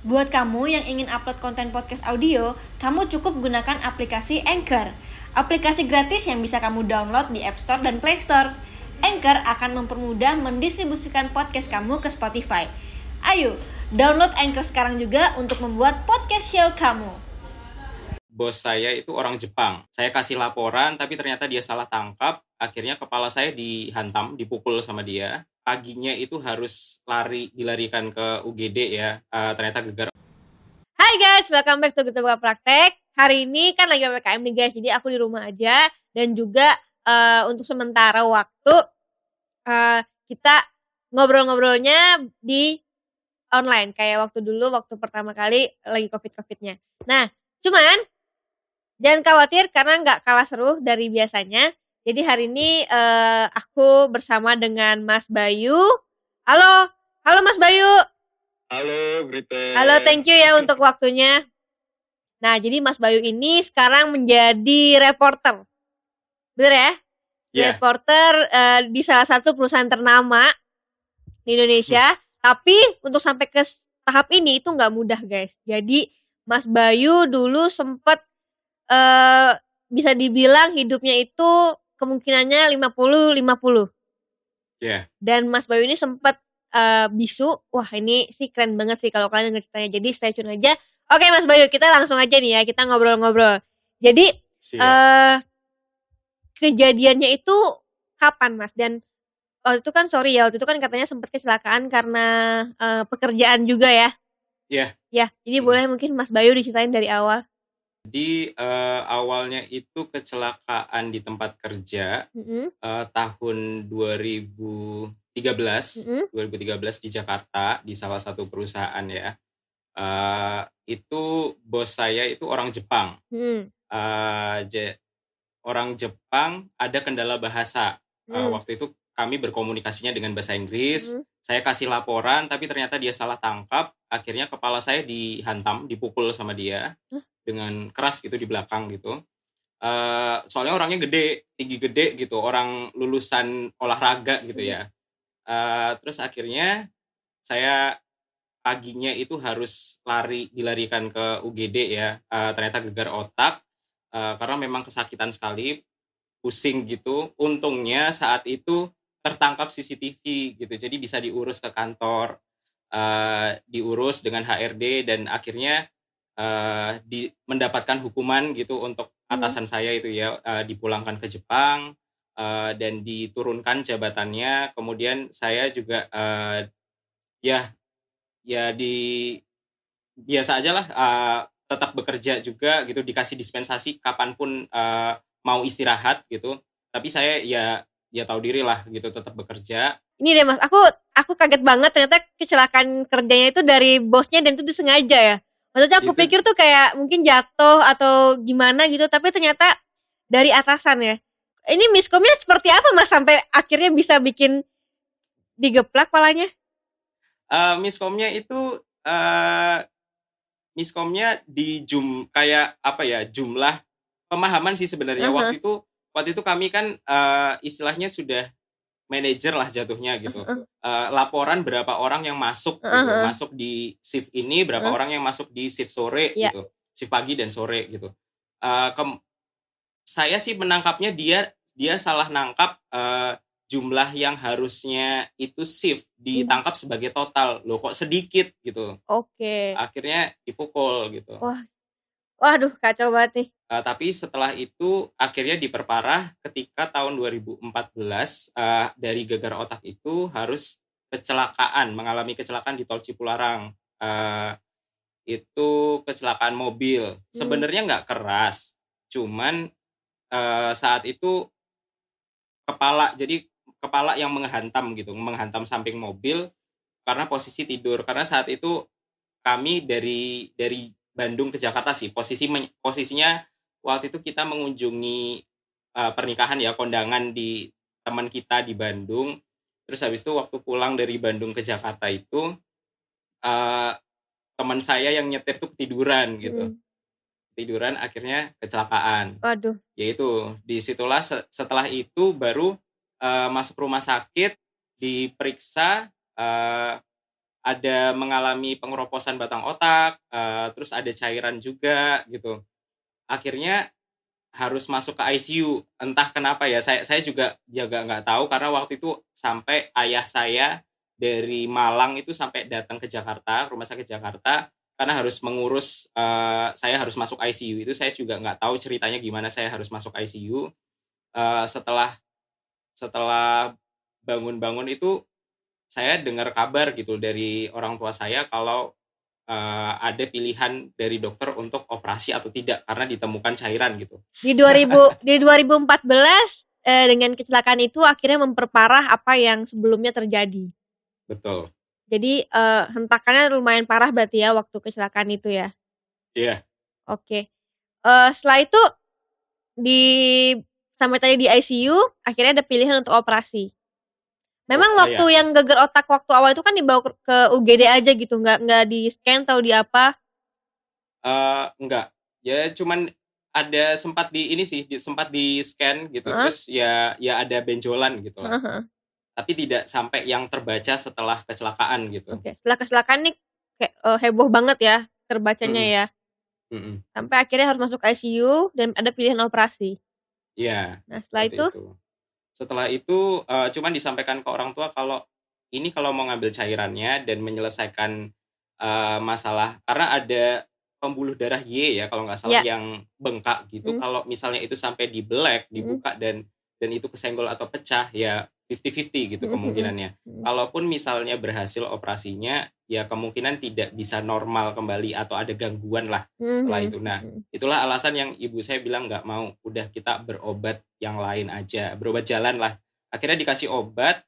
Buat kamu yang ingin upload konten podcast audio, kamu cukup gunakan aplikasi Anchor. Aplikasi gratis yang bisa kamu download di App Store dan Play Store. Anchor akan mempermudah mendistribusikan podcast kamu ke Spotify. Ayo, download Anchor sekarang juga untuk membuat podcast show kamu. Bos saya itu orang Jepang. Saya kasih laporan, tapi ternyata dia salah tangkap. Akhirnya kepala saya dihantam, dipukul sama dia. Paginya itu harus lari, dilarikan ke UGD ya. Eh, ternyata gegar. Hai guys, welcome back to Buka Praktek. Hari ini kan lagi PPKM nih guys, jadi aku di rumah aja. Dan juga eh, untuk sementara waktu eh, kita ngobrol-ngobrolnya di online. Kayak waktu dulu, waktu pertama kali lagi covid-covidnya. Nah, cuman jangan khawatir karena nggak kalah seru dari biasanya. Jadi hari ini eh, aku bersama dengan Mas Bayu. Halo, halo Mas Bayu. Halo, Brite. Halo, thank you ya untuk waktunya. Nah, jadi Mas Bayu ini sekarang menjadi reporter. Bener ya? Iya. Reporter eh, di salah satu perusahaan ternama di Indonesia. Tapi untuk sampai ke tahap ini itu nggak mudah, guys. Jadi Mas Bayu dulu sempet eh bisa dibilang hidupnya itu kemungkinannya 50-50 Ya, dan Mas Bayu ini sempat eh, bisu. Wah, ini sih keren banget sih kalau kalian denger ceritanya. Jadi stay tune aja. Oke, Mas Bayu, kita langsung aja nih ya, kita ngobrol-ngobrol. Jadi siap. eh kejadiannya itu kapan, Mas? Dan waktu itu kan sorry ya, waktu itu kan katanya sempat kecelakaan karena eh, pekerjaan juga ya. Iya. Ya, jadi Hmm. boleh mungkin Mas Bayu diceritain dari awal. Jadi eh, awalnya itu kecelakaan di tempat kerja Mm-mm, eh, tahun 2013, mm-mm, 2013 di Jakarta di salah satu perusahaan ya. Eh, itu bos saya itu orang Jepang. mm-mm, Eh, je- orang Jepang ada kendala bahasa. Mm, waktu itu kami berkomunikasinya dengan bahasa Inggris. mm. Saya kasih laporan, tapi ternyata dia salah tangkap. Akhirnya kepala saya dihantam, dipukul sama dia Hah? Dengan keras gitu di belakang gitu. Eh, soalnya orangnya gede, tinggi gede gitu, orang lulusan olahraga gitu ya. Eh, terus akhirnya saya paginya itu harus lari, dilarikan ke UGD ya. Eh, ternyata gegar otak eh, karena memang kesakitan sekali, pusing gitu. Untungnya saat itu tertangkap CCTV gitu, jadi bisa diurus ke kantor, eh, diurus dengan HRD dan akhirnya eh, di, mendapatkan hukuman gitu untuk Hmm. atasan saya itu ya eh, dipulangkan ke Jepang eh, dan diturunkan jabatannya. Kemudian saya juga eh, ya ya di biasa aja lah eh, tetap bekerja juga gitu dikasih dispensasi kapan pun eh, mau istirahat gitu. Tapi saya ya ya tahu diri lah gitu tetap bekerja. Ini deh Mas, aku aku kaget banget ternyata kecelakaan kerjanya itu dari bosnya dan itu disengaja ya. Maksudnya aku Itu- pikir tuh kayak mungkin jatuh atau gimana gitu, tapi ternyata dari atasan ya. Ini miskomnya seperti apa Mas sampai akhirnya bisa bikin digeplak palanya? Eh, miskomnya itu eh miskomnya di jum kayak apa ya jumlah pemahaman sih sebenarnya Aha. waktu itu waktu itu kami kan eh, istilahnya sudah manajer lah jatuhnya gitu. Eh, laporan berapa orang yang masuk gitu Heeh. masuk di shift ini berapa Heeh. orang yang masuk di shift sore Iya. gitu shift pagi dan sore gitu Eh, kem- saya sih menangkapnya dia dia salah nangkap eh, jumlah yang harusnya itu shift ditangkap sebagai total loh kok sedikit gitu Oke. akhirnya dipukul gitu Wah. Waduh, kacau banget nih. Eh, tapi setelah itu akhirnya diperparah ketika tahun 2014 eh, dari gegar otak itu harus kecelakaan mengalami kecelakaan di tol Cipularang. Eh, itu kecelakaan mobil. Sebenarnya nggak keras cuman eh, saat itu kepala jadi kepala yang menghantam gitu menghantam samping mobil karena posisi tidur. Karena saat itu kami dari dari Bandung ke Jakarta sih posisi posisinya waktu itu kita mengunjungi eh, pernikahan ya kondangan di teman kita di Bandung terus habis itu waktu pulang dari Bandung ke Jakarta itu eh, teman saya yang nyetir tuh ketiduran gitu Mm. ketiduran akhirnya kecelakaan Waduh. yaitu di situlah se- setelah itu baru eh, masuk rumah sakit diperiksa eh, ada mengalami pengeroposan batang otak, uh, terus ada cairan juga gitu. Akhirnya harus masuk ke ICU. Entah kenapa ya, saya saya juga jaga nggak tahu karena waktu itu sampai ayah saya dari Malang itu sampai datang ke Jakarta, rumah sakit Jakarta karena harus mengurus uh, saya harus masuk ICU itu saya juga nggak tahu ceritanya gimana saya harus masuk ICU uh, setelah setelah bangun-bangun itu saya dengar kabar gitu dari orang tua saya kalau uh, ada pilihan dari dokter untuk operasi atau tidak karena ditemukan cairan gitu. Di 2000 di 2014 eh, dengan kecelakaan itu akhirnya memperparah apa yang sebelumnya terjadi. Betul. Jadi uh, hentakannya lumayan parah berarti ya waktu kecelakaan itu ya. Iya. Yeah. Oke. Okay. Uh, setelah itu di sampai tadi di ICU akhirnya ada pilihan untuk operasi. Memang oh, waktu iya. yang geger otak waktu awal itu kan dibawa ke UGD aja gitu, nggak nggak di scan atau di apa? Uh, enggak, ya cuman ada sempat di ini sih, di, sempat di scan gitu, huh? terus ya ya ada benjolan gitu lah. Uh -huh. Tapi tidak sampai yang terbaca setelah kecelakaan gitu. Oke, okay. setelah kecelakaan nih kayak uh, heboh banget ya terbacanya hmm. ya. Hmm. Sampai akhirnya harus masuk ICU dan ada pilihan operasi. Iya. Nah setelah itu, itu setelah itu uh, cuman disampaikan ke orang tua kalau ini kalau mau ngambil cairannya dan menyelesaikan uh, masalah karena ada pembuluh darah Y ya kalau nggak salah yeah. yang bengkak gitu. Mm. Kalau misalnya itu sampai di black, dibuka mm. dan dan itu kesenggol atau pecah ya 50-50 gitu kemungkinannya. Mm-hmm. Kalaupun misalnya berhasil operasinya, ya kemungkinan tidak bisa normal kembali atau ada gangguan lah setelah itu. Nah, itulah alasan yang ibu saya bilang nggak mau, udah kita berobat yang lain aja, berobat jalan lah. Akhirnya dikasih obat,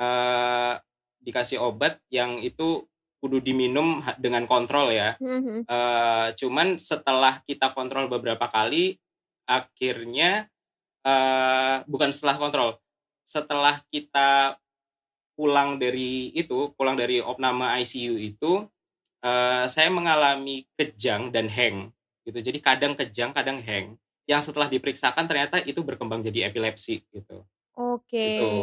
uh, dikasih obat yang itu kudu diminum dengan kontrol ya. Mm-hmm. Uh, cuman setelah kita kontrol beberapa kali, akhirnya uh, bukan setelah kontrol setelah kita pulang dari itu, pulang dari opname ICU itu, uh, saya mengalami kejang dan hang gitu. Jadi kadang kejang, kadang hang. Yang setelah diperiksakan ternyata itu berkembang jadi epilepsi gitu. Oke. Gitu.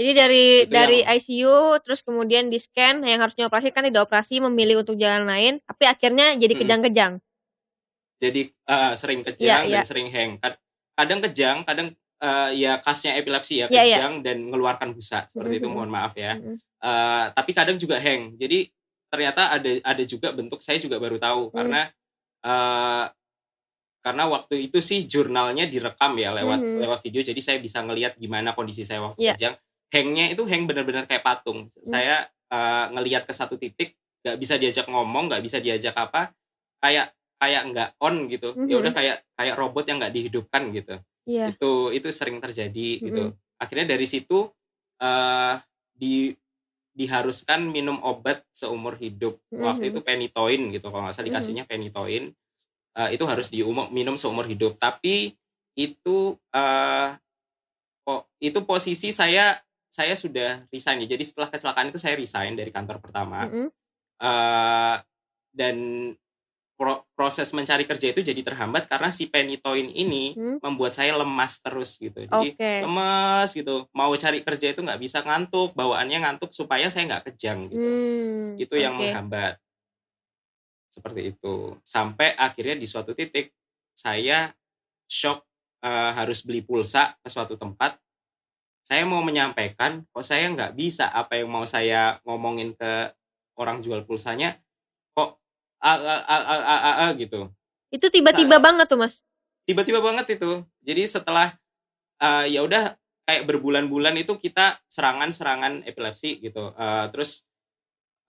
Jadi dari itu dari yang, ICU terus kemudian di scan yang harusnya operasi kan tidak operasi memilih untuk jalan lain, tapi akhirnya jadi kejang-kejang. Jadi uh, sering kejang ya, dan ya. sering hang. Kadang kejang, kadang uh, ya khasnya epilepsi ya, yeah, iya. kejang yeah. dan mengeluarkan busa seperti mm -hmm. itu mohon maaf ya. Mm -hmm. uh, tapi kadang juga hang. Jadi ternyata ada ada juga bentuk saya juga baru tahu mm. karena uh, karena waktu itu sih jurnalnya direkam ya lewat mm -hmm. lewat video jadi saya bisa ngelihat gimana kondisi saya waktu yeah. kejang. Hangnya itu hang benar-benar kayak patung. Mm. Saya uh, ngelihat ke satu titik nggak bisa diajak ngomong, nggak bisa diajak apa, kayak kayak nggak on gitu. Mm -hmm. Ya udah kayak kayak robot yang nggak dihidupkan gitu. Yeah. Itu itu sering terjadi mm -hmm. gitu. Akhirnya dari situ uh, di diharuskan minum obat seumur hidup. Mm -hmm. Waktu itu penitoin gitu kalau nggak salah dikasihnya penitoin. Uh, itu harus diumum minum seumur hidup. Tapi itu uh, kok itu posisi saya saya sudah resign ya. Jadi setelah kecelakaan itu saya resign dari kantor pertama. Mm -hmm. uh, dan pro proses mencari kerja itu jadi terhambat karena si penitoin ini hmm. membuat saya lemas terus gitu. Jadi okay. lemas gitu. Mau cari kerja itu nggak bisa ngantuk, bawaannya ngantuk supaya saya nggak kejang gitu. Hmm. Itu yang okay. menghambat. Seperti itu. Sampai akhirnya di suatu titik saya shock uh, harus beli pulsa ke suatu tempat. Saya mau menyampaikan, kok saya nggak bisa apa yang mau saya ngomongin ke orang jual pulsanya a a a a, a, a, a gitu. Itu tiba-tiba banget tuh, Mas. Tiba-tiba banget itu. Jadi setelah uh, ya udah kayak berbulan-bulan itu kita serangan-serangan epilepsi gitu. Uh, terus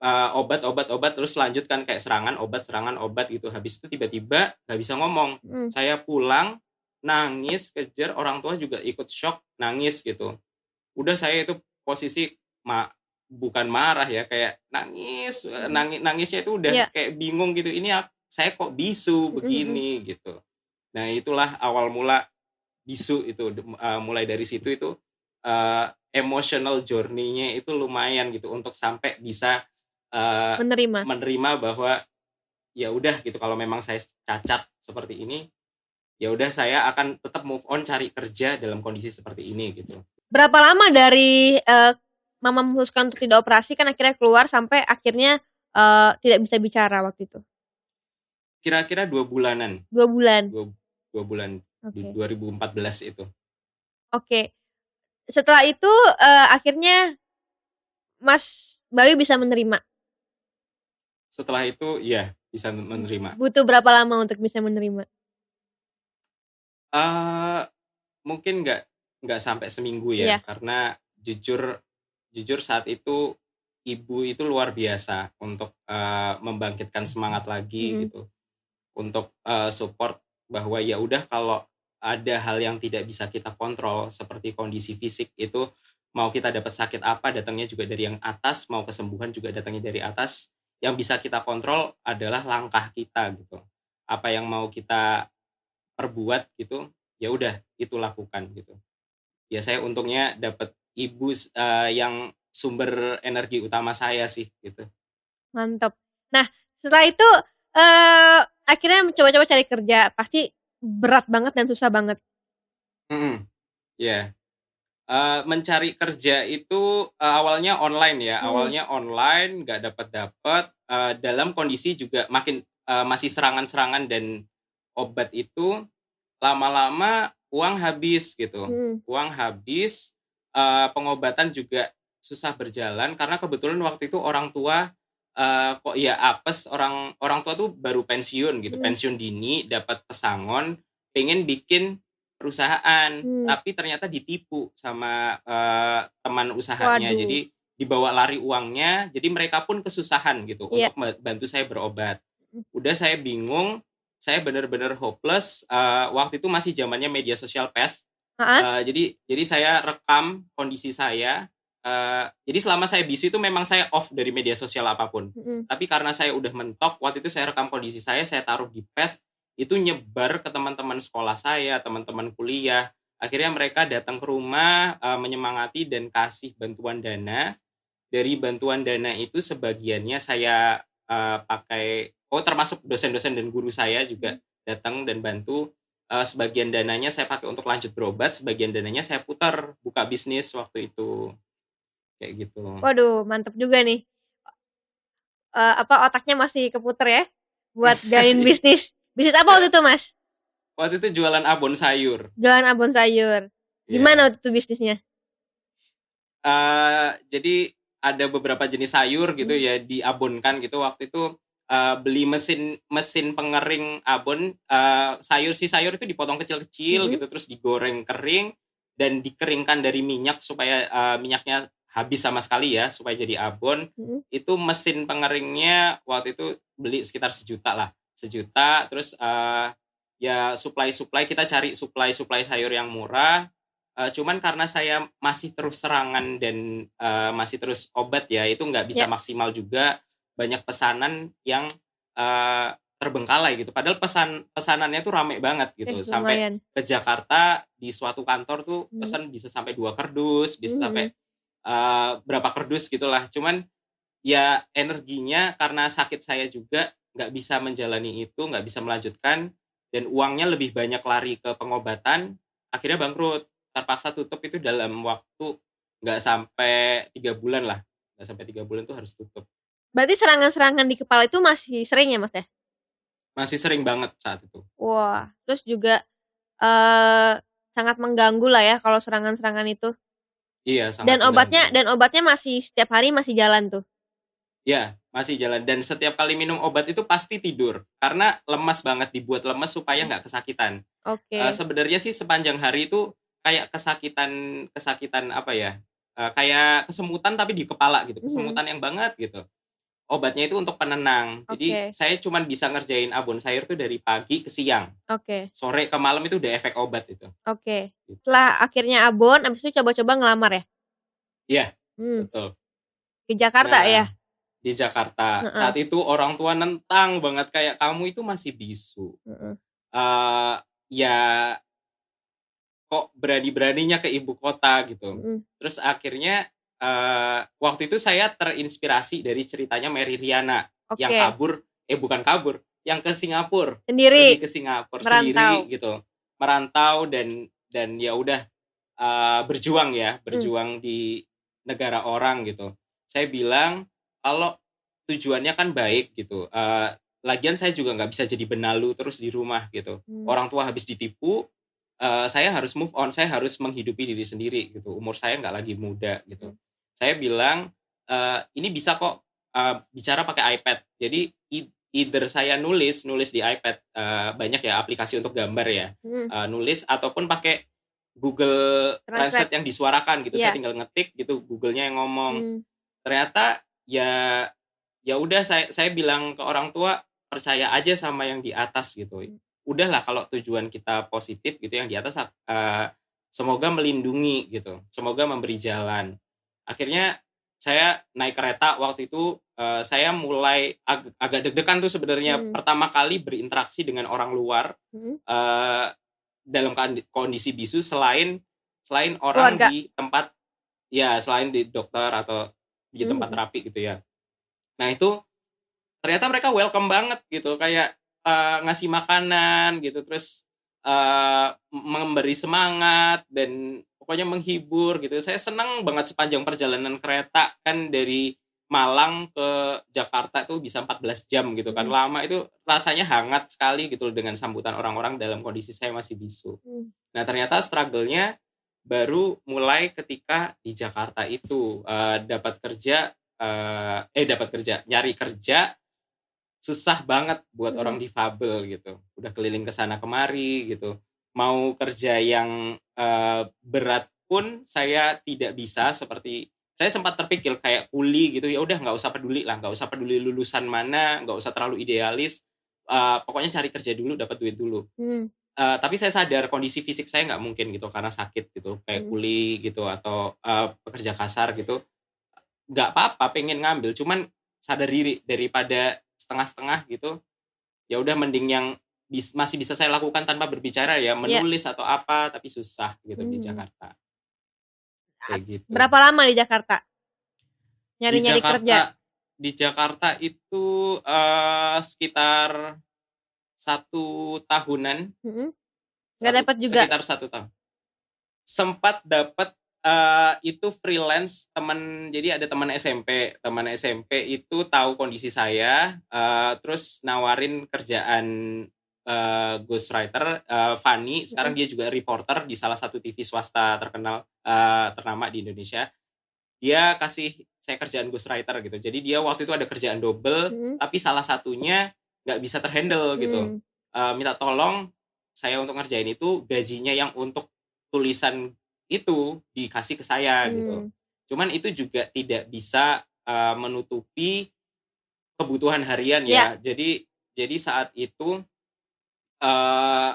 uh, obat obat obat terus lanjutkan kayak serangan obat serangan obat gitu. Habis itu tiba-tiba nggak bisa ngomong. Hmm. Saya pulang nangis kejar orang tua juga ikut shock nangis gitu. Udah saya itu posisi ma bukan marah ya kayak nangis hmm. nangis nangisnya itu udah yeah. kayak bingung gitu ini saya kok bisu begini mm-hmm. gitu nah itulah awal mula bisu itu uh, mulai dari situ itu uh, emotional journey-nya itu lumayan gitu untuk sampai bisa uh, menerima menerima bahwa ya udah gitu kalau memang saya cacat seperti ini ya udah saya akan tetap move on cari kerja dalam kondisi seperti ini gitu berapa lama dari uh, mama memutuskan untuk tidak operasi kan akhirnya keluar sampai akhirnya uh, tidak bisa bicara waktu itu? Kira-kira dua bulanan. Dua bulan. Dua, dua bulan okay. di 2014 itu. Oke. Okay. Setelah itu uh, akhirnya Mas Bayu bisa menerima. Setelah itu ya bisa menerima. Butuh berapa lama untuk bisa menerima? Uh, mungkin nggak nggak sampai seminggu ya, yeah. karena jujur jujur saat itu ibu itu luar biasa untuk uh, membangkitkan semangat lagi mm. gitu. Untuk uh, support bahwa ya udah kalau ada hal yang tidak bisa kita kontrol seperti kondisi fisik itu mau kita dapat sakit apa datangnya juga dari yang atas mau kesembuhan juga datangnya dari atas yang bisa kita kontrol adalah langkah kita gitu. Apa yang mau kita perbuat gitu ya udah itu lakukan gitu. Ya saya untungnya dapat ibu uh, yang sumber energi utama saya sih gitu. Mantap. Nah setelah itu uh, akhirnya mencoba-coba cari kerja pasti berat banget dan susah banget. Mm -hmm. Ya. Yeah. Uh, mencari kerja itu uh, awalnya online ya, hmm. awalnya online nggak dapat dapat uh, dalam kondisi juga makin uh, masih serangan-serangan dan obat itu lama-lama uang habis gitu, hmm. uang habis uh, pengobatan juga susah berjalan karena kebetulan waktu itu orang tua uh, kok ya apes orang orang tua tuh baru pensiun gitu hmm. pensiun dini dapat pesangon pengen bikin perusahaan hmm. tapi ternyata ditipu sama uh, teman usahanya Waduh. jadi dibawa lari uangnya jadi mereka pun kesusahan gitu yeah. untuk bantu saya berobat hmm. udah saya bingung saya benar-benar hopeless uh, waktu itu masih zamannya media sosial path Uh, jadi jadi saya rekam kondisi saya. Uh, jadi selama saya bisu itu memang saya off dari media sosial apa pun. Mm-hmm. Tapi karena saya udah mentok, waktu itu saya rekam kondisi saya, saya taruh di path, itu nyebar ke teman-teman sekolah saya, teman-teman kuliah. Akhirnya mereka datang ke rumah uh, menyemangati dan kasih bantuan dana. Dari bantuan dana itu sebagiannya saya uh, pakai, oh termasuk dosen-dosen dan guru saya juga datang dan bantu uh, sebagian dananya saya pakai untuk lanjut berobat, sebagian dananya saya putar buka bisnis waktu itu. Kayak gitu. Waduh, mantep juga nih. Uh, apa otaknya masih keputer ya buat jalin bisnis. Bisnis apa waktu itu, Mas? Waktu itu jualan abon sayur. Jualan abon sayur. Iya. Gimana yeah. waktu itu bisnisnya? Uh, jadi ada beberapa jenis sayur gitu hmm. ya diabonkan gitu waktu itu uh, beli mesin mesin pengering abon uh, sayur si sayur itu dipotong kecil-kecil mm-hmm. gitu terus digoreng kering dan dikeringkan dari minyak supaya uh, minyaknya habis sama sekali ya supaya jadi abon mm-hmm. itu mesin pengeringnya waktu itu beli sekitar sejuta lah sejuta terus uh, ya supply supply kita cari supply supply sayur yang murah uh, cuman karena saya masih terus serangan dan uh, masih terus obat ya itu nggak bisa yeah. maksimal juga banyak pesanan yang uh, terbengkalai gitu. Padahal pesan pesanannya tuh rame banget gitu. Eh, sampai ke Jakarta di suatu kantor tuh hmm. pesan bisa sampai dua kardus, bisa hmm. sampai uh, berapa kardus gitulah. Cuman ya energinya karena sakit saya juga nggak bisa menjalani itu, nggak bisa melanjutkan dan uangnya lebih banyak lari ke pengobatan, akhirnya bangkrut. Terpaksa tutup itu dalam waktu nggak sampai tiga bulan lah, nggak sampai tiga bulan tuh harus tutup. Berarti serangan-serangan di kepala itu masih sering ya Mas ya? Masih sering banget saat itu. Wah, terus juga uh, sangat mengganggu lah ya kalau serangan-serangan itu. Iya, sangat Dan obatnya mengganggu. dan obatnya masih setiap hari masih jalan tuh. Iya, masih jalan dan setiap kali minum obat itu pasti tidur karena lemas banget dibuat lemas supaya nggak kesakitan. Oke. Okay. Uh, sebenarnya sih sepanjang hari itu kayak kesakitan kesakitan apa ya? Uh, kayak kesemutan tapi di kepala gitu, mhm. kesemutan mm -hmm. yang banget gitu obatnya itu untuk penenang. Jadi saya cuma bisa ngerjain abon sayur tuh dari pagi ke siang. Oke. Okay. Sore ke malam itu udah efek obat itu. Oke. Okay. Gitu. Setelah akhirnya abon, abis itu coba-coba ngelamar ya? Iya. Hmm. Betul. Di Jakarta nah, ya? Di Jakarta. Uh -uh. Saat itu orang tua nentang banget kayak kamu itu masih bisu. Uh -uh. Uh, ya kok berani-beraninya ke ibu kota gitu. Uh -uh. Terus akhirnya uh, waktu itu saya terinspirasi dari ceritanya Mary Riana okay. yang kabur, eh bukan kabur, yang ke Singapura sendiri, ke Singapura merantau. sendiri gitu, merantau dan dan ya udah uh, berjuang ya, berjuang hmm. di negara orang gitu. Saya bilang kalau tujuannya kan baik gitu. Uh, lagian saya juga nggak bisa jadi benalu terus di rumah gitu. Hmm. Orang tua habis ditipu, uh, saya harus move on. Saya harus menghidupi diri sendiri gitu. Umur saya nggak lagi muda gitu. Saya bilang uh, ini bisa kok uh, bicara pakai iPad. Jadi either saya nulis nulis di iPad uh, banyak ya aplikasi untuk gambar ya Hmm. uh, nulis ataupun pakai Google Translate. Translate yang disuarakan gitu Iya. saya tinggal ngetik gitu Google-nya yang ngomong Hmm. ternyata ya ya udah saya saya bilang ke orang tua percaya aja sama yang di atas gitu Hmm. udahlah kalau tujuan kita positif gitu yang di atas uh, semoga melindungi gitu semoga memberi jalan akhirnya saya naik kereta waktu itu uh, saya mulai ag- agak deg-degan tuh sebenarnya Hmm. pertama kali berinteraksi dengan orang luar Hmm. uh, dalam kond- kondisi bisu selain selain orang Keluarga. di tempat ya selain di dokter atau di tempat Hmm. terapi gitu ya. Nah itu ternyata mereka welcome banget gitu kayak uh, ngasih makanan gitu terus uh, memberi semangat dan pokoknya menghibur gitu. Saya senang banget sepanjang perjalanan kereta kan dari Malang ke Jakarta itu bisa 14 jam gitu kan. Hmm. Lama itu rasanya hangat sekali gitu dengan sambutan orang-orang dalam kondisi saya masih bisu. Hmm. Nah, ternyata struggle-nya baru mulai ketika di Jakarta itu eh, dapat kerja eh, eh dapat kerja, nyari kerja susah banget buat Hmm. orang difabel gitu. Udah keliling ke sana kemari gitu. Mau kerja yang eh, berat pun saya tidak bisa seperti saya sempat terpikir kayak kuli gitu ya udah nggak usah peduli lah nggak usah peduli lulusan mana nggak usah terlalu idealis Eh, pokoknya cari kerja dulu dapat duit dulu Hmm. Eh, tapi saya sadar kondisi fisik saya nggak mungkin gitu karena sakit gitu kayak Hmm. kuli gitu atau eh, pekerja kasar gitu nggak apa-apa pengen ngambil cuman sadar diri daripada setengah-setengah gitu ya udah mending yang bis- masih bisa saya lakukan tanpa berbicara ya menulis atau apa tapi susah gitu di Hmm. Jakarta kayak gitu Berapa lama di Jakarta? Nyari-nyari di Jakarta, kerja. Di Jakarta itu eh, sekitar satu tahunan. Hmm. Nggak dapat juga? Sekitar satu tahun. Sempat dapat eh, itu freelance teman. Jadi ada teman SMP, teman SMP itu tahu kondisi saya, eh, terus nawarin kerjaan eh, ghostwriter. eh, Fanny sekarang dia juga reporter di salah satu TV swasta terkenal eh, ternama di Indonesia. Dia kasih saya kerjaan ghostwriter gitu. Jadi dia waktu itu ada kerjaan double, Hmm. tapi salah satunya nggak bisa terhandle gitu. Hmm. Eh, minta tolong saya untuk ngerjain itu gajinya yang untuk tulisan itu dikasih ke saya gitu. Hmm. Cuman itu juga tidak bisa eh, menutupi kebutuhan harian Ya. ya. Jadi jadi saat itu eh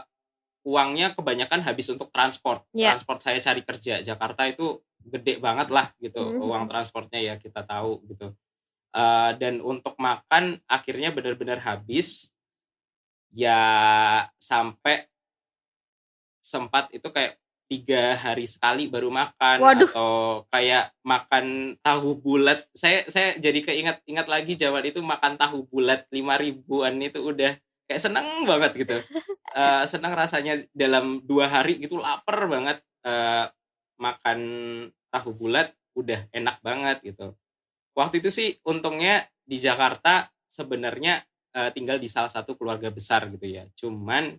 uangnya kebanyakan habis untuk transport. Ya. Transport saya cari kerja Jakarta itu gede banget lah gitu Mhm. uang transportnya ya kita tahu gitu. Eh, dan untuk makan akhirnya benar-benar habis ya sampai sempat itu kayak tiga hari sekali baru makan Waduh. atau kayak makan tahu bulat. Saya saya jadi keinget ingat lagi Jawa itu makan tahu bulat lima ribuan itu udah kayak seneng banget gitu. Eh, seneng rasanya dalam dua hari gitu lapar banget. Eh, makan tahu bulat udah enak banget gitu. Waktu itu sih untungnya di Jakarta sebenarnya eh, tinggal di salah satu keluarga besar gitu ya. Cuman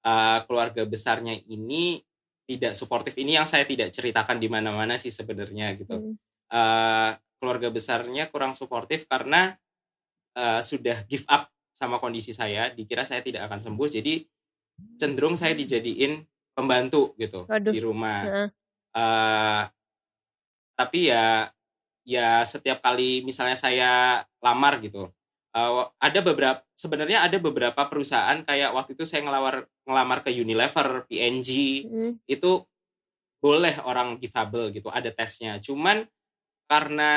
eh, keluarga besarnya ini tidak suportif ini yang saya tidak ceritakan di mana-mana sih sebenarnya gitu Hmm. eh, keluarga besarnya kurang suportif karena eh, sudah give up sama kondisi saya, dikira saya tidak akan sembuh, jadi cenderung saya dijadiin pembantu gitu Waduh. di rumah. Heeh. Eh, tapi ya ya setiap kali misalnya saya lamar gitu, eh, ada beberapa sebenarnya ada beberapa perusahaan kayak waktu itu saya ngelamar ngelamar ke Unilever, P&G, Hmm. itu boleh orang difabel gitu ada tesnya cuman karena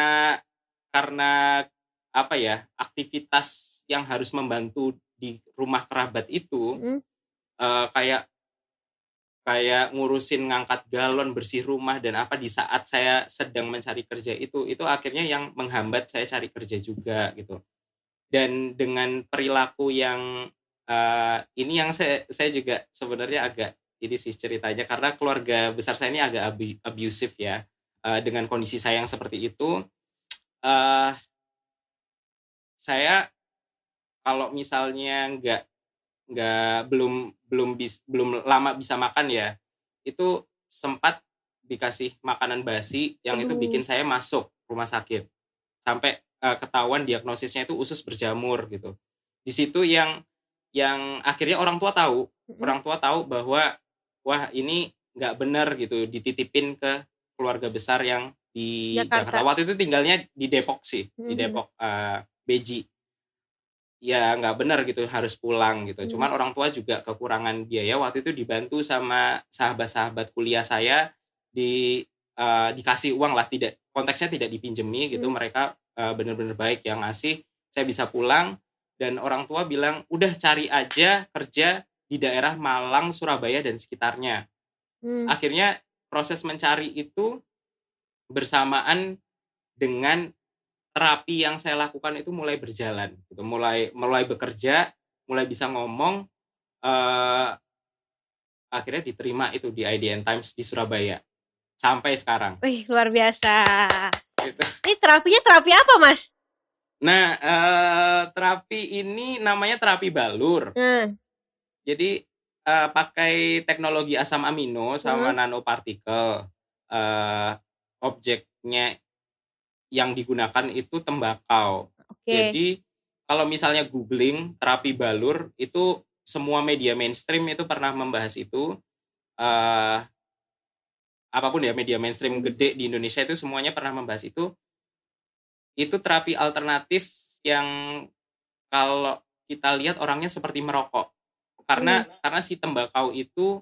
karena apa ya aktivitas yang harus membantu di rumah kerabat itu Hmm. eh, kayak kayak ngurusin ngangkat galon bersih rumah dan apa di saat saya sedang mencari kerja itu itu akhirnya yang menghambat saya cari kerja juga gitu dan dengan perilaku yang eh, ini yang saya saya juga sebenarnya agak ini sih ceritanya karena keluarga besar saya ini agak abu- abusive ya uh, dengan kondisi saya yang seperti itu uh, saya kalau misalnya nggak nggak belum belum bis, belum lama bisa makan ya itu sempat dikasih makanan basi yang itu bikin saya masuk rumah sakit. Sampai uh, ketahuan diagnosisnya itu usus berjamur gitu di situ yang yang akhirnya orang tua tahu orang tua tahu bahwa wah ini nggak benar gitu dititipin ke keluarga besar yang di Jakarta. Jakarta. Waktu itu tinggalnya di Depok sih, hmm. di Depok uh, Beji. Ya nggak benar gitu harus pulang gitu. Hmm. Cuman orang tua juga kekurangan biaya. Waktu itu dibantu sama sahabat-sahabat kuliah saya di uh, dikasih uang lah, tidak konteksnya tidak dipinjemi gitu. Hmm. Mereka uh, benar-benar baik yang ngasih. Saya bisa pulang dan orang tua bilang udah cari aja kerja di daerah Malang, Surabaya dan sekitarnya. Hmm. Akhirnya proses mencari itu bersamaan dengan terapi yang saya lakukan itu mulai berjalan gitu mulai mulai bekerja mulai bisa ngomong uh, akhirnya diterima itu di IDN Times di Surabaya sampai sekarang. Wih luar biasa. Gitu. Ini terapinya terapi apa mas? Nah uh, terapi ini namanya terapi balur. Hmm. Jadi uh, pakai teknologi asam amino sama hmm. nanopartikel. Uh, objeknya yang digunakan itu tembakau. Okay. Jadi kalau misalnya googling terapi balur itu semua media mainstream itu pernah membahas itu. Uh, apa pun ya media mainstream gede di Indonesia itu semuanya pernah membahas itu. Itu terapi alternatif yang kalau kita lihat orangnya seperti merokok. Karena hmm. karena si tembakau itu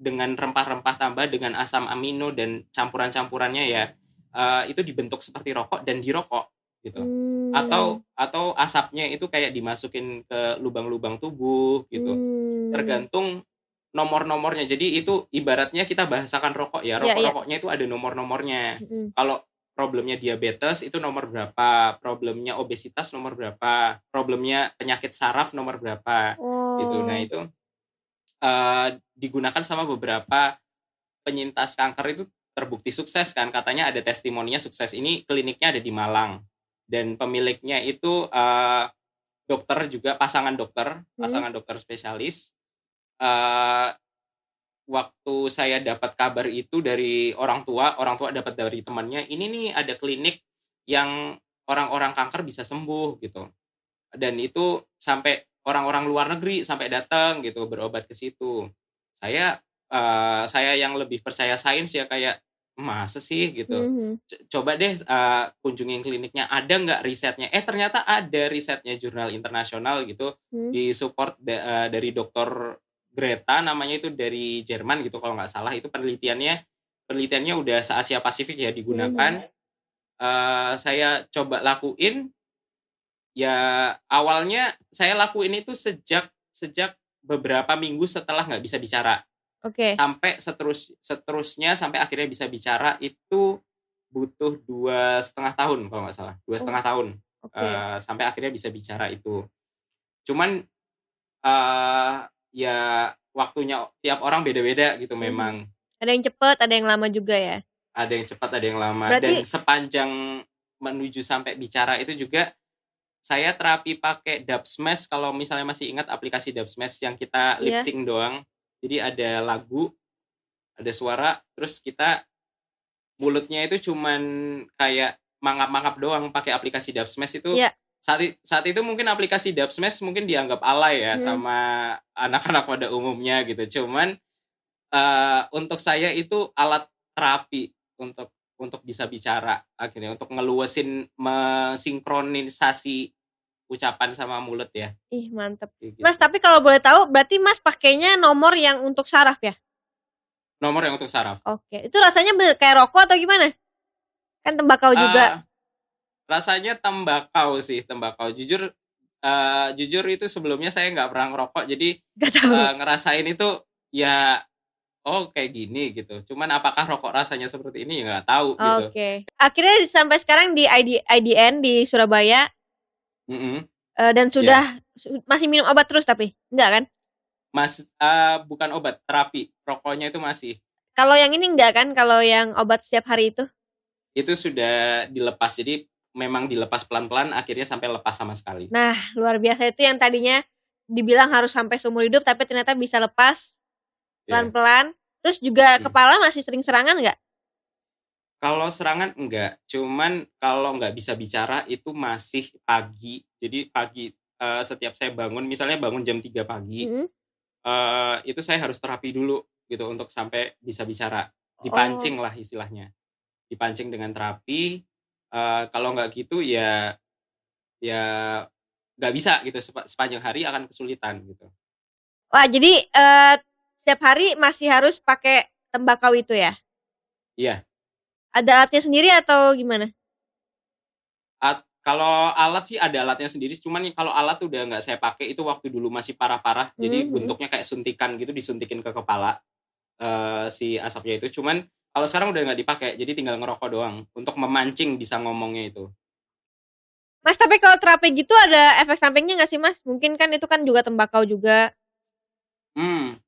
dengan rempah-rempah tambah dengan asam amino dan campuran-campurannya ya uh, itu dibentuk seperti rokok dan dirokok gitu hmm. atau atau asapnya itu kayak dimasukin ke lubang-lubang tubuh gitu hmm. tergantung nomor-nomornya jadi itu ibaratnya kita bahasakan rokok ya rokok-rokoknya yeah, yeah. itu ada nomor-nomornya hmm. kalau problemnya diabetes itu nomor berapa problemnya obesitas nomor berapa problemnya penyakit saraf nomor berapa oh. gitu nah oh. itu uh, digunakan sama beberapa penyintas kanker itu terbukti sukses kan katanya ada testimoninya sukses ini kliniknya ada di Malang dan pemiliknya itu uh, dokter juga pasangan dokter hmm. pasangan dokter spesialis uh, waktu saya dapat kabar itu dari orang tua orang tua dapat dari temannya ini nih ada klinik yang orang-orang kanker bisa sembuh gitu dan itu sampai orang-orang luar negeri sampai datang gitu berobat ke situ. Saya uh, saya yang lebih percaya sains ya kayak masa sih gitu. Mm-hmm. Coba deh uh, kunjungin kliniknya ada nggak risetnya? Eh ternyata ada risetnya jurnal internasional gitu mm. di support da- uh, dari dokter Greta namanya itu dari Jerman gitu kalau nggak salah itu penelitiannya penelitiannya udah se Asia Pasifik ya digunakan. Mm-hmm. Uh, saya coba lakuin ya awalnya saya lakuin itu sejak sejak beberapa minggu setelah nggak bisa bicara. Oke. Okay. Sampai seterus seterusnya sampai akhirnya bisa bicara itu butuh dua setengah tahun kalau nggak salah dua oh. setengah tahun okay. uh, eh, sampai akhirnya bisa bicara itu. Cuman uh, ya waktunya tiap orang beda-beda gitu hmm. memang. Ada yang cepat, ada yang lama juga ya. Ada yang cepat, ada yang lama. Berarti... Dan sepanjang menuju sampai bicara itu juga saya terapi pakai dub smash kalau misalnya masih ingat aplikasi dub smash yang kita lip sync yeah. doang. Jadi ada lagu, ada suara, terus kita mulutnya itu cuman kayak mangap-mangap doang pakai aplikasi dub smash itu. Yeah. Saat saat itu mungkin aplikasi dub smash mungkin dianggap alay ya hmm. sama anak-anak pada umumnya gitu. Cuman uh, untuk saya itu alat terapi untuk untuk bisa bicara akhirnya untuk ngeluasin mensinkronisasi ucapan sama mulut ya. Ih mantep. Gitu. Mas tapi kalau boleh tahu berarti Mas pakainya nomor yang untuk saraf ya? Nomor yang untuk saraf. Oke, itu rasanya kayak rokok atau gimana? Kan tembakau juga. Rasanya tembakau sih, tembakau. Jujur uh, jujur itu sebelumnya saya nggak pernah ngerokok, jadi Uh, ngerasain itu ya oh kayak gini gitu. Cuman apakah rokok rasanya seperti ini ya nggak tahu oh, gitu. Oke. Okay. Akhirnya sampai sekarang di ID, IDN di Surabaya. Mm -hmm. uh, dan sudah yeah. masih minum obat terus tapi enggak kan? Mas uh, bukan obat terapi rokoknya itu masih. Kalau yang ini enggak kan? Kalau yang obat setiap hari itu? Itu sudah dilepas. Jadi memang dilepas pelan-pelan akhirnya sampai lepas sama sekali. Nah, luar biasa itu yang tadinya dibilang harus sampai seumur hidup tapi ternyata bisa lepas Ya. pelan-pelan. Terus juga Hmm. kepala masih sering serangan nggak? Kalau serangan enggak, cuman kalau nggak bisa bicara itu masih pagi. Jadi pagi eh, setiap saya bangun, misalnya bangun jam 3 pagi, Mm-mm. eh, itu saya harus terapi dulu gitu untuk sampai bisa bicara. Dipancing lah istilahnya. Dipancing dengan terapi. Eh, kalau nggak gitu ya ya nggak bisa gitu Sepa- sepanjang hari akan kesulitan gitu. Wah, jadi eh, setiap hari masih harus pakai tembakau itu ya? Iya. Ada alatnya sendiri atau gimana? At- kalau alat sih ada alatnya sendiri, cuman kalau alat udah nggak saya pakai itu waktu dulu masih parah-parah, jadi Hmm. bentuknya kayak suntikan gitu disuntikin ke kepala eh, si asapnya itu. Cuman kalau sekarang udah nggak dipakai, jadi tinggal ngerokok doang untuk memancing bisa ngomongnya itu. Mas, tapi kalau terapi gitu ada efek sampingnya nggak sih, Mas? Mungkin kan itu kan juga tembakau juga. Hmm,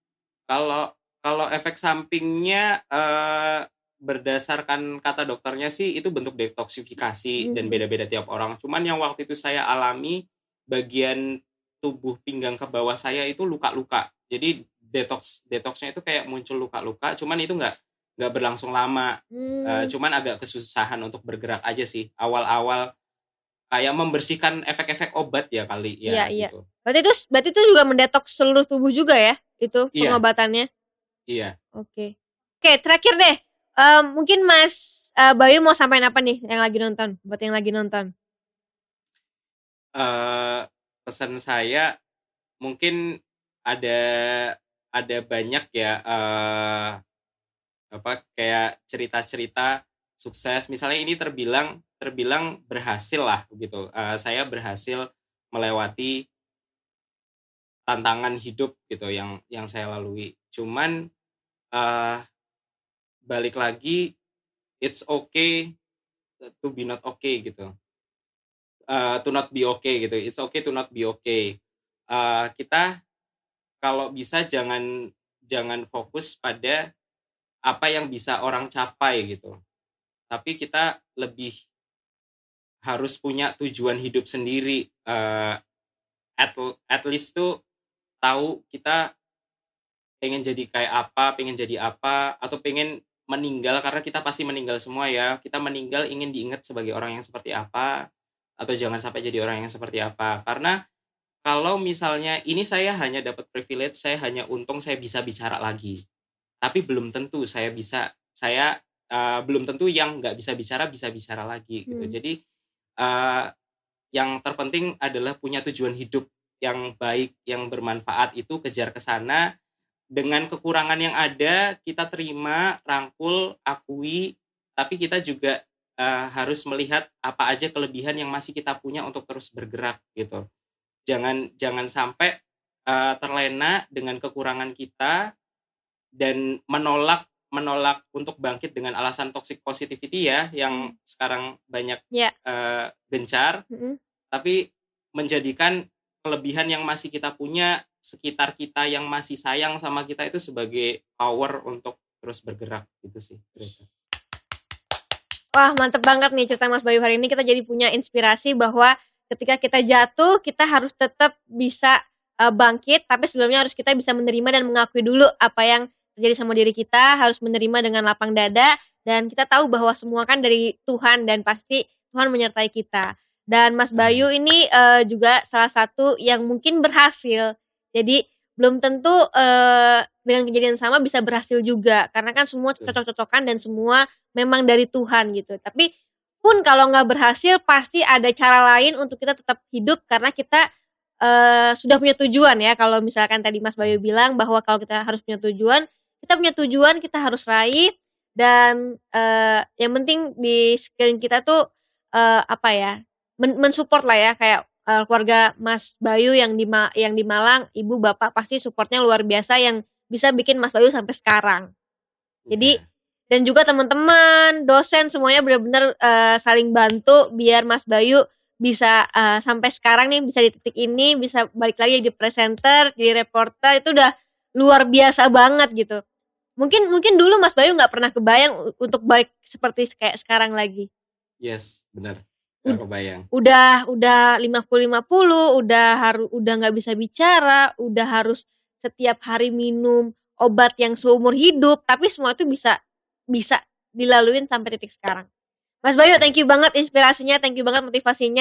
kalau kalau efek sampingnya eh, berdasarkan kata dokternya sih itu bentuk detoksifikasi dan Hmm. beda-beda tiap orang. Cuman yang waktu itu saya alami bagian tubuh pinggang ke bawah saya itu luka-luka. Jadi detox detoxnya itu kayak muncul luka-luka. Cuman itu nggak nggak berlangsung lama. Hmm. Eh, cuman agak kesusahan untuk bergerak aja sih. Awal-awal kayak membersihkan efek-efek obat ya kali Iya, ya iya. gitu. Berarti itu berarti itu juga mendetoks seluruh tubuh juga ya? Itu Iya. pengobatannya. Iya. Oke. Oke, terakhir deh. Em, mungkin Mas eh, Bayu mau sampaikan apa nih yang lagi nonton? Buat yang lagi nonton. eh pesan saya mungkin ada ada banyak ya eh apa kayak cerita-cerita sukses misalnya ini terbilang terbilang berhasil lah gitu Eh, saya berhasil melewati tantangan hidup gitu yang yang saya lalui cuman eh balik lagi it's okay to be not okay gitu eh, to not be okay gitu. It's okay to not be okay. Eh, kita kalau bisa jangan jangan fokus pada apa yang bisa orang capai gitu. Tapi kita lebih harus punya tujuan hidup sendiri. Eh, at, at least tuh tahu kita pengen jadi kayak apa, pengen jadi apa, atau pengen meninggal karena kita pasti meninggal semua ya. Kita meninggal ingin diingat sebagai orang yang seperti apa, atau jangan sampai jadi orang yang seperti apa karena kalau misalnya ini saya hanya dapat privilege saya hanya untung saya bisa bicara lagi tapi belum tentu saya bisa saya eh, belum tentu yang nggak bisa bicara bisa bicara lagi gitu Hmm. jadi eh, yang terpenting adalah punya tujuan hidup yang baik yang bermanfaat itu kejar ke sana dengan kekurangan yang ada kita terima rangkul akui tapi kita juga eh, harus melihat apa aja kelebihan yang masih kita punya untuk terus bergerak gitu. Jangan jangan sampai eh, terlena dengan kekurangan kita dan menolak menolak untuk bangkit dengan alasan toxic positivity ya yang sekarang banyak Ya. eh, gencar Mm-mm. tapi menjadikan kelebihan yang masih kita punya sekitar kita yang masih sayang sama kita itu sebagai power untuk terus bergerak gitu sih. Wah, mantep banget nih cerita Mas Bayu hari ini. Kita jadi punya inspirasi bahwa ketika kita jatuh, kita harus tetap bisa eh, bangkit, tapi sebelumnya harus kita bisa menerima dan mengakui dulu apa yang terjadi sama diri kita, harus menerima dengan lapang dada dan kita tahu bahwa semua kan dari Tuhan dan pasti Tuhan menyertai kita. Dan Mas Bayu ini eh, juga salah satu yang mungkin berhasil. Jadi belum tentu eh, dengan kejadian sama bisa berhasil juga karena kan semua cocok-cocokan dan semua memang dari Tuhan gitu. Tapi pun kalau nggak berhasil pasti ada cara lain untuk kita tetap hidup karena kita eh, sudah punya tujuan ya. Kalau misalkan tadi Mas Bayu bilang bahwa kalau kita harus punya tujuan, kita punya tujuan kita harus raih dan eh, yang penting di sekeliling kita tuh eh, apa ya men- mensupport lah ya kayak eh, keluarga Mas Bayu yang di Ma- yang di Malang, ibu bapak pasti supportnya luar biasa yang bisa bikin Mas Bayu sampai sekarang. Jadi Iya. dan juga teman-teman, dosen semuanya benar-benar eh, saling bantu biar Mas Bayu bisa eh, sampai sekarang nih bisa di titik ini, bisa balik lagi jadi presenter, jadi reporter itu udah luar biasa banget gitu. Mungkin mungkin dulu Mas Bayu nggak pernah kebayang untuk balik seperti kayak sekarang lagi. Yes, benar. Gak kebayang. Udah udah 50-50, udah harus udah nggak bisa bicara, udah harus setiap hari minum obat yang seumur hidup, tapi semua itu bisa bisa dilaluin sampai titik sekarang. Mas Bayu, thank you banget inspirasinya, thank you banget motivasinya.